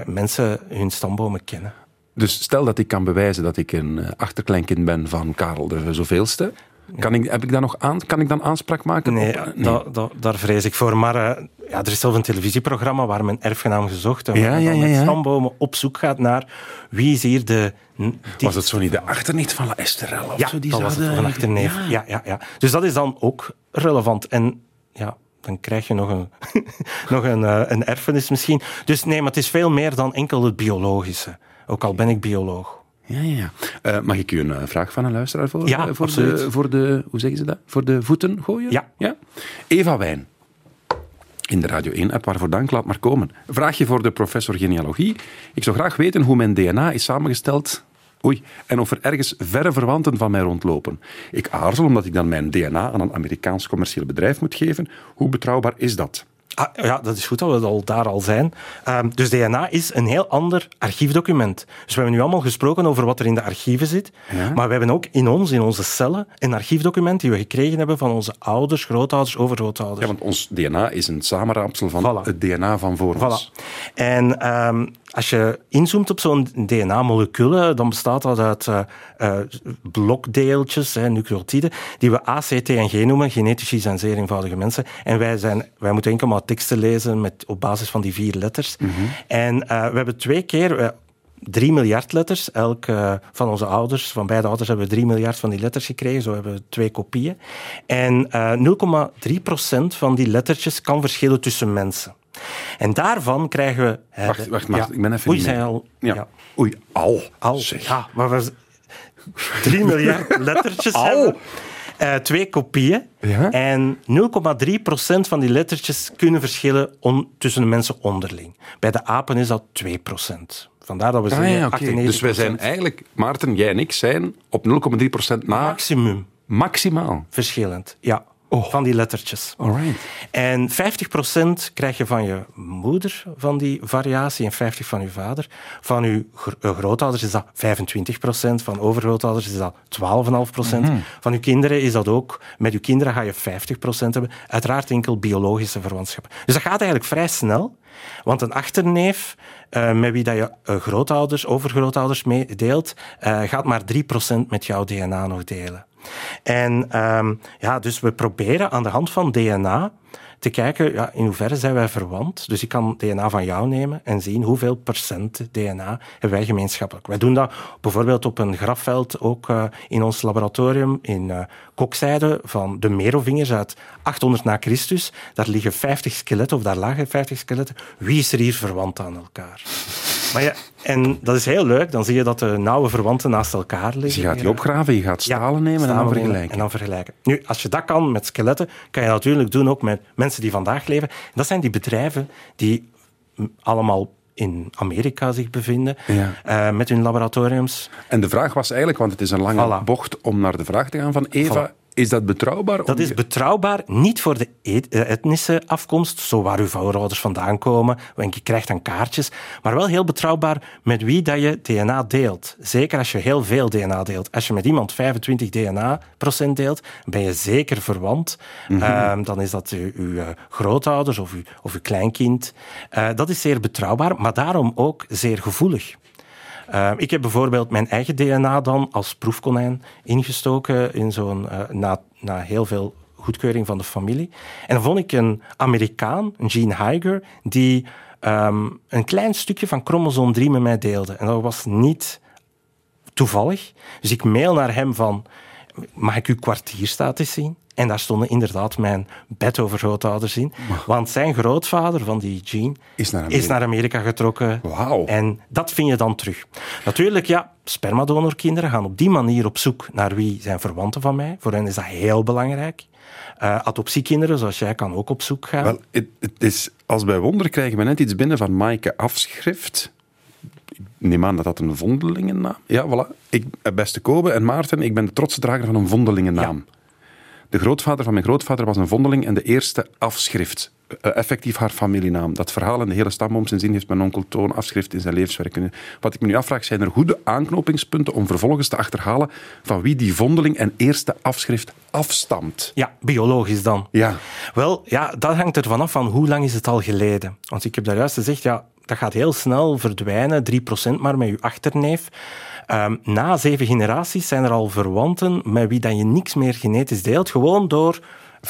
mensen hun stambomen kennen. Dus stel dat ik kan bewijzen dat ik een achterkleinkind ben van Karel de zoveelste. Kan ik, heb ik dan nog aan, kan ik dan aanspraak maken? Nee, op- da- da- daar vrees ik voor. Maar eh, ja, er is zelf een televisieprogramma waar men erfgenaam gezocht en Ja, met stambomen op zoek gaat naar wie is hier de... die- Was het zo niet de achternicht van La Esterel? Of Ja, zo, die dat was het van achterneef. Ja. Ja. Ja, ja, Dus dat is dan ook relevant. En ja, dan krijg je nog een, nog een, eh, een erfenis misschien. Dus nee, maar het is veel meer dan enkel het biologische. Ook al ben ik bioloog. Ja, ja, ja. Eh, mag ik u een eh, vraag van een luisteraar voor, Ja, eh, voor, absoluut. de, voor de, hoe zeggen ze dat? Voor de voeten gooien? Ja. Eva Wijn. in de Radio 1-app. Waarvoor dank, laat maar komen. Vraagje voor de professor genealogie. Ik zou graag weten hoe mijn DNA is samengesteld Oei, en of er ergens verre verwanten van mij rondlopen. Ik aarzel omdat ik dan mijn DNA aan een Amerikaans commercieel bedrijf moet geven. Hoe betrouwbaar is dat? Ah, ja, dat is goed dat we al daar al zijn. Ehm, dus DNA is een heel ander archiefdocument. Dus we hebben nu allemaal gesproken over wat er in de archieven zit. Maar we hebben ook in ons, in onze cellen, een archiefdocument die we gekregen hebben van onze ouders, grootouders, overgrootouders. Ja, want ons DNA is een samenraapsel van het DNA van voor ons. En ehm, als je inzoomt op zo'n DNA-moleculen, dan bestaat dat uit uh, uh, blokdeeltjes, hè, nucleotiden, die we A, C, T en G noemen, genetisch zijn zeer eenvoudige mensen. En wij, zijn, wij moeten enkel maar teksten lezen met, op basis van die vier letters. Mhm. En uh, we hebben twee keer... Drie miljard letters. Elk van onze ouders, van beide ouders, hebben we drie miljard van die letters gekregen. Zo hebben we twee kopieën. En 0,3 procent van die lettertjes kan verschillen tussen mensen. En daarvan krijgen we... Wacht, wacht, wacht. ik ben even Oei, zijn al... Ja. Oei, al. Al, zeg. ja. Maar we... Drie miljard lettertjes al. hebben. Uh, twee kopieën. Ja? En 0,3% van die lettertjes kunnen verschillen on, tussen de mensen onderling. Bij de apen is dat 2%. Vandaar dat we ah, zeggen ja, Dus wij zijn eigenlijk, Maarten, jij en ik zijn op 0,3% na... Maximum. Maximaal. Verschillend, ja. Oh. Van die lettertjes. Alright. En 50% krijg je van je moeder van die variatie en 50% van je vader. Van je eh, grootouders is dat 25%, van overgrootouders is dat 12,5%. Mm Van je kinderen is dat ook, met je kinderen ga je 50% hebben. Uiteraard enkel biologische verwantschap. Dus dat gaat eigenlijk vrij snel. Want een achterneef uh, met wie dat je uh, grootouders, overgrootouders mee deelt, uh, gaat maar 3% met jouw DNA nog delen. En um, ja, dus we proberen aan de hand van DNA te kijken ja, in hoeverre zijn wij verwant. Dus ik kan DNA van jou nemen en zien hoeveel procent DNA hebben wij gemeenschappelijk. Wij doen dat bijvoorbeeld op een grafveld ook uh, in ons laboratorium in uh, Kokzijde van de Merovingers uit 800 na Christus. Daar liggen 50 skeletten, of daar lagen 50 skeletten. Wie is er hier verwant aan elkaar? Maar ja, en dat is heel leuk. Dan zie je dat de nauwe verwanten naast elkaar liggen. Dus je gaat die opgraven, je gaat stalen nemen en dan vergelijken. En dan vergelijken. Nu, als je dat kan met skeletten, kan je natuurlijk doen ook met mensen die vandaag leven. Dat zijn die bedrijven die allemaal in Amerika zich bevinden, ja. uh, met hun laboratoriums. En de vraag was eigenlijk, want het is een lange bocht om naar de vraag te gaan van Eva, is dat betrouwbaar? Dat is betrouwbaar, niet voor de eh, etnische afkomst, zo waar uw voorouders vandaan komen, want je krijgt dan kaartjes, maar wel heel betrouwbaar met wie dat je DNA deelt. Zeker als je heel veel DNA deelt. Als je met iemand 25 DNA-procent deelt, ben je zeker verwant. Mm -hmm. dan is dat uw, uw eh, grootouders of uw, of uw kleinkind. Uh, dat is zeer betrouwbaar, maar daarom ook zeer gevoelig. Uh, ik heb bijvoorbeeld mijn eigen DNA dan als proefkonijn ingestoken in zo'n, uh, na, na heel veel goedkeuring van de familie. En dan vond ik een Amerikaan, Gene Higer, die um, een klein stukje van chromosoom 3 met mij deelde. En dat was niet toevallig. Dus ik mail naar hem van, mag ik uw kwartierstatus zien? En daar stonden inderdaad mijn bedovergrootouders in. Want zijn grootvader van die Gene is naar Amerika, is naar Amerika getrokken. Wow. En dat vind je dan terug. Natuurlijk, ja, spermadonorkinderen gaan op die manier op zoek naar wie zijn verwanten van mij. Voor hen is dat heel belangrijk. Uh, adoptiekinderen, zoals jij, kan ook op zoek gaan. Wel, het, het is, als bij wonder krijgen we net iets binnen van Maaike Afschrift. Ik neem aan dat dat een vondelingennaam Ja, voilà. Ik, eh, beste Kobe en Maarten, ik ben de trotse drager van een vondelingennaam. Ja. De grootvader van mijn grootvader was een vondeling en de eerste afschrift. Uh, effectief haar familienaam. Dat verhaal en de hele stamboom zin heeft mijn onkel Toon afschrift in zijn levenswerk. Wat ik me nu afvraag, zijn er goede aanknopingspunten om vervolgens te achterhalen van wie die vondeling en eerste afschrift afstamt? Ja, biologisch dan. Ja. Wel, ja, dat hangt er vanaf van hoe lang is het al geleden. Want ik heb daar juist gezegd, ja, dat gaat heel snel verdwijnen, 3% maar met je achterneef. Um, na zeven generaties zijn er al verwanten met wie dat je niks meer genetisch deelt, gewoon door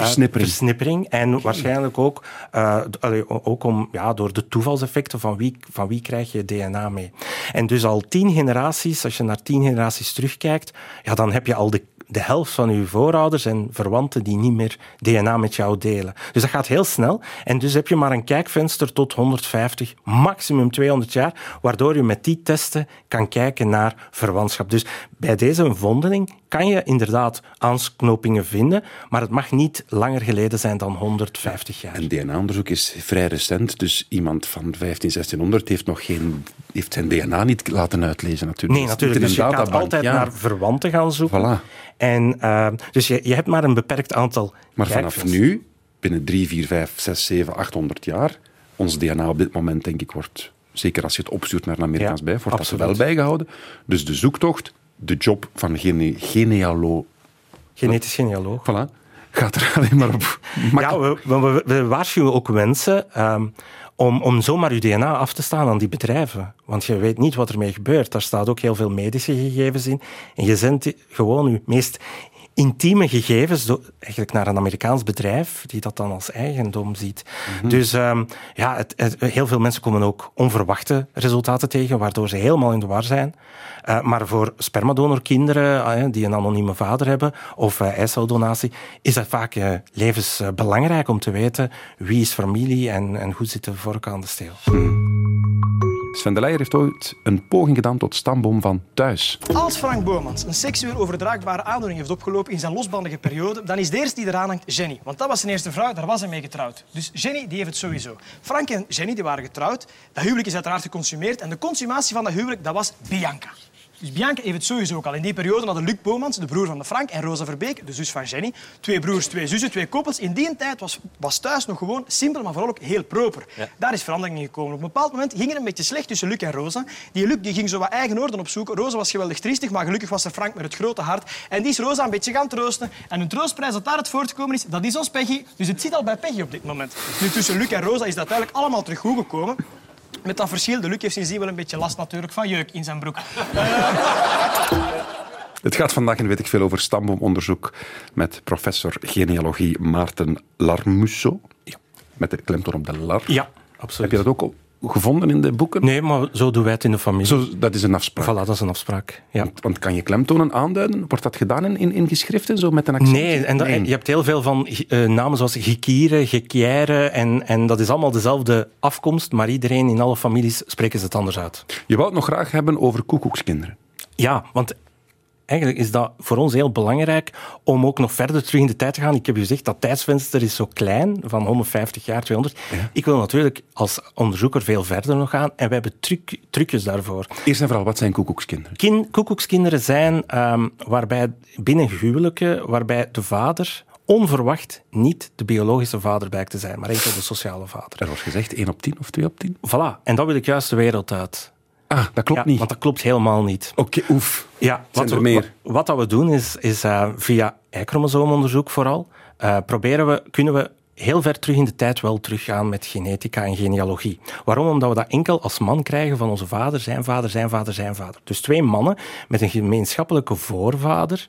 uh, versnippering. En waarschijnlijk ook, uh, ook om, ja, door de toevalseffecten van wie, van wie krijg je DNA mee. En dus al tien generaties, als je naar tien generaties terugkijkt, ja, dan heb je al de de helft van uw voorouders en verwanten die niet meer DNA met jou delen. Dus dat gaat heel snel. En dus heb je maar een kijkvenster tot 150, maximum 200 jaar, waardoor je met die testen kan kijken naar verwantschap. Dus bij deze vondeling kan je inderdaad aanknopingen vinden, maar het mag niet langer geleden zijn dan 150 jaar. En DNA-onderzoek is vrij recent, dus iemand van 15, 1600 heeft nog geen, heeft zijn DNA niet laten uitlezen natuurlijk. Nee, natuurlijk. Dus je gaat altijd ja. naar verwanten gaan zoeken. Voilà. En, eh, dus je, je hebt maar een beperkt aantal Maar vanaf nu, binnen 3, 4, 5, 6, 7, 800 jaar, ons DNA op dit moment, denk ik, wordt, zeker als je het opstuurt naar een Amerikaans Ja, bij, wordt dat absoluut. wel bijgehouden. Dus de zoektocht, de job van gene, genealo, Genetisch genealoog. voilà, gaat er alleen maar op. Ja, we, we, we waarschuwen ook mensen ehm, om, om zomaar uw DNA af te staan aan die bedrijven. Want je weet niet wat ermee gebeurt. Daar staat ook heel veel medische gegevens in. En je zendt gewoon je meest intieme gegevens eigenlijk naar een Amerikaans bedrijf die dat dan als eigendom ziet. Dus ehm, ja, het, het- heel veel mensen komen ook onverwachte resultaten tegen, waardoor ze helemaal in de war zijn. Eh, maar voor spermadonorkinderen eh, die een anonieme vader hebben of eiceldonatie, is dat vaak levensbelangrijk om te weten wie is familie en, en hoe zit de vork aan de steel. Sven de Leijer heeft ooit een poging gedaan tot stamboom van thuis. Als Frank Boomans een seksueel overdraagbare aandoening heeft opgelopen in zijn losbandige periode, dan is de eerste die eraan hangt Jenny. Want dat was zijn eerste vrouw, daar was hij mee getrouwd. Dus Jenny die heeft het sowieso. Frank en Jenny die waren getrouwd. Dat huwelijk is uiteraard geconsumeerd. En de consumatie van dat huwelijk, dat was Bianca. Dus Bianca heeft het sowieso ook al. In die periode hadden Luc Boomans, de broer van de Frank, en Rosa Verbeek, de zus van Jenny, twee broers, twee zussen, twee koppels. In die tijd was, was thuis nog gewoon simpel, maar vooral ook heel proper. Daar is verandering in gekomen. Op een bepaald moment ging het een beetje slecht tussen Luc en Rosa. Die Luc die ging zo wat eigen orde opzoeken. Rosa was geweldig triestig, maar gelukkig was er Frank met het grote hart. En die is Rosa een beetje gaan troosten. En een troostprijs dat daaruit voortgekomen is, dat is ons Peggy. Dus het zit al bij Peggy op dit moment. Nu, tussen Luc en Rosa is dat eigenlijk allemaal terug goed gekomen. Met dat verschil, de Luc heeft sindsdien wel een beetje last natuurlijk van jeuk in zijn broek. Het gaat vandaag, en weet ik veel, over stamboomonderzoek met professor genealogie Maarten Larmusso. Met de klemtoon op de lar. Ja, Heb absoluut. je dat ook op- gevonden in de boeken? Nee, maar zo doen wij het in de familie. Zo, dat is een afspraak. Voilà, dat is een afspraak. Ja. Want, want kan je klemtonen aanduiden? Wordt dat gedaan in, in, in geschriften, zo met een accent? Nee, en dat- je hebt heel veel van eh, namen zoals Gekieren, Gekière, en, en dat is allemaal dezelfde afkomst, maar iedereen in alle families spreken ze het anders uit. Je wou het nog graag hebben over koekoekskinderen. Ja, want eigenlijk is dat voor ons heel belangrijk om ook nog verder terug in de tijd te gaan. Ik heb u gezegd, dat tijdsvenster is zo klein, van 150 jaar, 200. Ik wil natuurlijk als onderzoeker veel verder nog gaan en wij hebben truc, trucjes daarvoor. Eerst en vooral, wat zijn koekoekskinderen? Kin, koekoekskinderen zijn ehm, waarbij binnen huwelijken, waarbij de vader onverwacht niet de biologische vader blijkt te zijn, maar enkel de sociale vader. Er wordt gezegd 1 op 10 of 2 op 10. Voilà, en dat wil ik juist de wereld uit. Ah, dat klopt Ja, niet. Want dat klopt helemaal niet. Oké, oef. Ja, wat er we, meer? Wat, wat dat we doen is, is eh, via Y-chromosoomonderzoek vooral, eh, proberen we, kunnen we heel ver terug in de tijd wel teruggaan met genetica en genealogie. Waarom? Omdat we dat enkel als man krijgen van onze vader, zijn vader, zijn vader, zijn vader. Dus twee mannen met een gemeenschappelijke voorvader,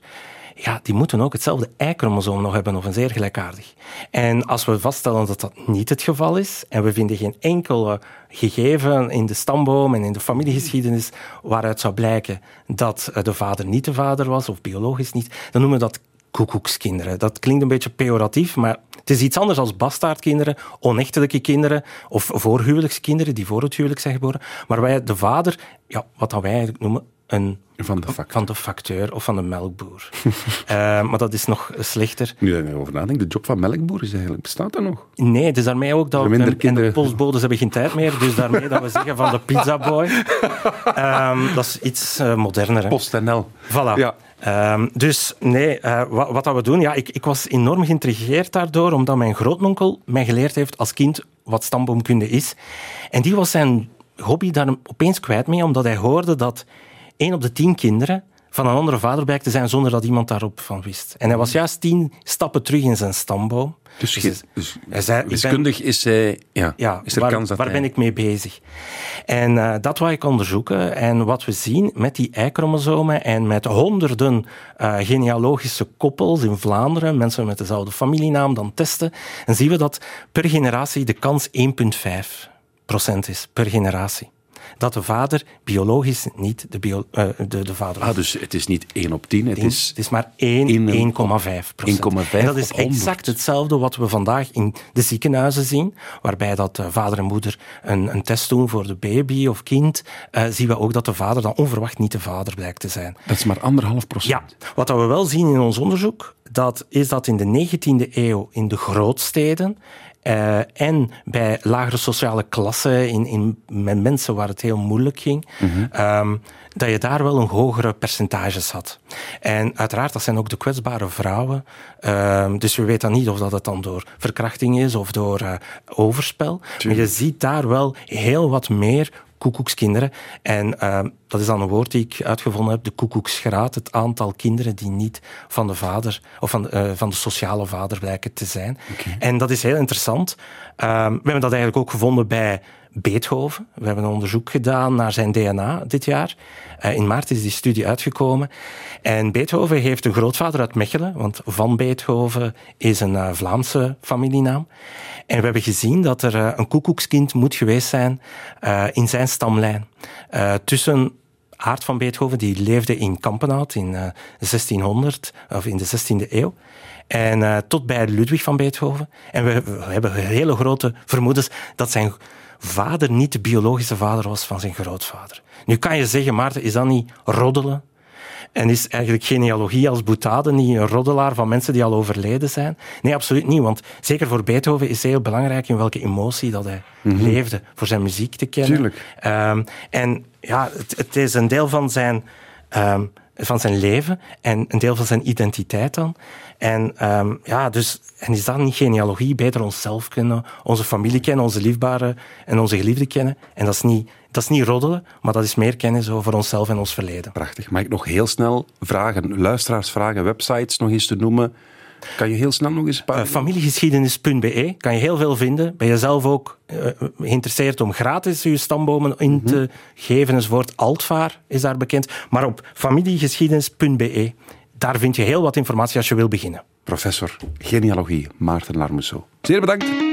ja, die moeten ook hetzelfde Y-chromosoom nog hebben of een zeer gelijkaardig. En als we vaststellen dat dat niet het geval is en we vinden geen enkele gegeven in de stamboom en in de familiegeschiedenis waaruit zou blijken dat eh, de vader niet de vader was of biologisch niet, dan noemen we dat koekoekskinderen. Dat klinkt een beetje pejoratief, maar het is iets anders als bastaardkinderen, onechtelijke kinderen of voorhuwelijkskinderen die voor het huwelijk zijn geboren. Maar wij, de vader, ja, wat dat wij eigenlijk noemen, een Van de factor. van de facteur of van de melkboer. Eh, maar dat is nog slechter. Nu dat ik erover nadenk, de job van melkboer is eigenlijk, bestaat dat nog? Nee, dus daarmee ook dat... En- de postbodes hebben geen tijd meer, dus daarmee dat we zeggen van de pizzaboy. Ehm, dat is iets eh, moderner. Hè? PostNL. Voilà. Ja. Ehm, dus nee, eh, wat, wat dat we doen, ja, ik, ik was enorm geïntrigeerd daardoor, omdat mijn grootmonkel mij geleerd heeft als kind wat stamboomkunde is. En die was zijn hobby daar opeens kwijt mee, omdat hij hoorde dat één op de tien kinderen van een andere vader blijkt te zijn zonder dat iemand daarop van wist. En hij was juist tien stappen terug in zijn stamboom. Dus, Dus hij- dus hij zei, ik ben- wiskundig is, hij, ja, ja, is er waar, kans dat waar hij- ben ik mee bezig? En eh, dat wou ik onderzoeken. En wat we zien met die Y-chromosomen en met honderden eh, genealogische koppels in Vlaanderen, mensen met dezelfde familienaam, dan testen, dan zien we dat per generatie de kans 1,5 procent is per generatie. Dat de vader biologisch niet de, bio, uh, de, de vader Ah, dus het is niet 1 op 10, het is... Het is maar 1, 1,5 procent. 1,5 En dat is exact hetzelfde wat we vandaag in de ziekenhuizen zien, waarbij dat uh, vader en moeder een, een, test doen voor de baby of kind, uh, zien we ook dat de vader dan onverwacht niet de vader blijkt te zijn. Dat is maar anderhalf procent. Ja, wat we wel zien in ons onderzoek, dat is dat in de 19e eeuw in de grootsteden uh, en bij lagere sociale klassen, in, in, met mensen waar het heel moeilijk ging, mm -hmm. um, dat je daar wel een hogere percentages had. En uiteraard, dat zijn ook de kwetsbare vrouwen. Uh, dus we weten dan niet of dat het dan door verkrachting is of door uh, overspel. Tuurlijk. Maar je ziet daar wel heel wat meer koekoekskinderen. En uh, dat is dan een woord die ik uitgevonden heb, de koekoeksgraad. Het aantal kinderen die niet van de vader of van, uh, van de sociale vader blijken te zijn. Okay. En dat is heel interessant. Uh, we hebben dat eigenlijk ook gevonden bij Beethoven. We hebben een onderzoek gedaan naar zijn DNA dit jaar. Uh, in maart is die studie uitgekomen. En Beethoven heeft een grootvader uit Mechelen, want Van Beethoven is een uh, Vlaamse familienaam. En we hebben gezien dat er uh, een koekoekskind moet geweest zijn in zijn stamlijn. tussen Aard van Beethoven, die leefde in Kampenhout in 1600, of in de 16e eeuw. En tot bij Ludwig van Beethoven. En we, hebben hele grote vermoedens dat zijn vader niet de biologische vader was van zijn grootvader. Nu kan je zeggen, Maarten, is dat niet roddelen? En is eigenlijk genealogie als boetade niet een roddelaar van mensen die al overleden zijn? Nee, absoluut niet. Want zeker voor Beethoven is het heel belangrijk in welke emotie dat hij mm -hmm. leefde. Voor zijn muziek te kennen. Tuurlijk. Um, en ja, het, het, is een deel van zijn, um, van zijn leven en een deel van zijn identiteit dan. En um, ja, dus en is dat niet genealogie? Beter onszelf kennen, onze familie kennen, onze liefbare en onze geliefden kennen. En dat is niet, dat is niet roddelen, maar dat is meer kennis over onszelf en ons verleden. Prachtig. Mag ik nog heel snel vragen, luisteraarsvragen, websites nog eens te noemen? Kan je heel snel nog eens een paar... Uh, familiegeschiedenis.be kan je heel veel vinden. Ben je zelf ook uh, geïnteresseerd om gratis je stambomen in mm -hmm. te geven? enzovoort. Altvaar is daar bekend. Maar op familiegeschiedenis.be daar vind je heel wat informatie als je wil beginnen. Professor Genealogie Maarten Larmousseau. Zeer bedankt.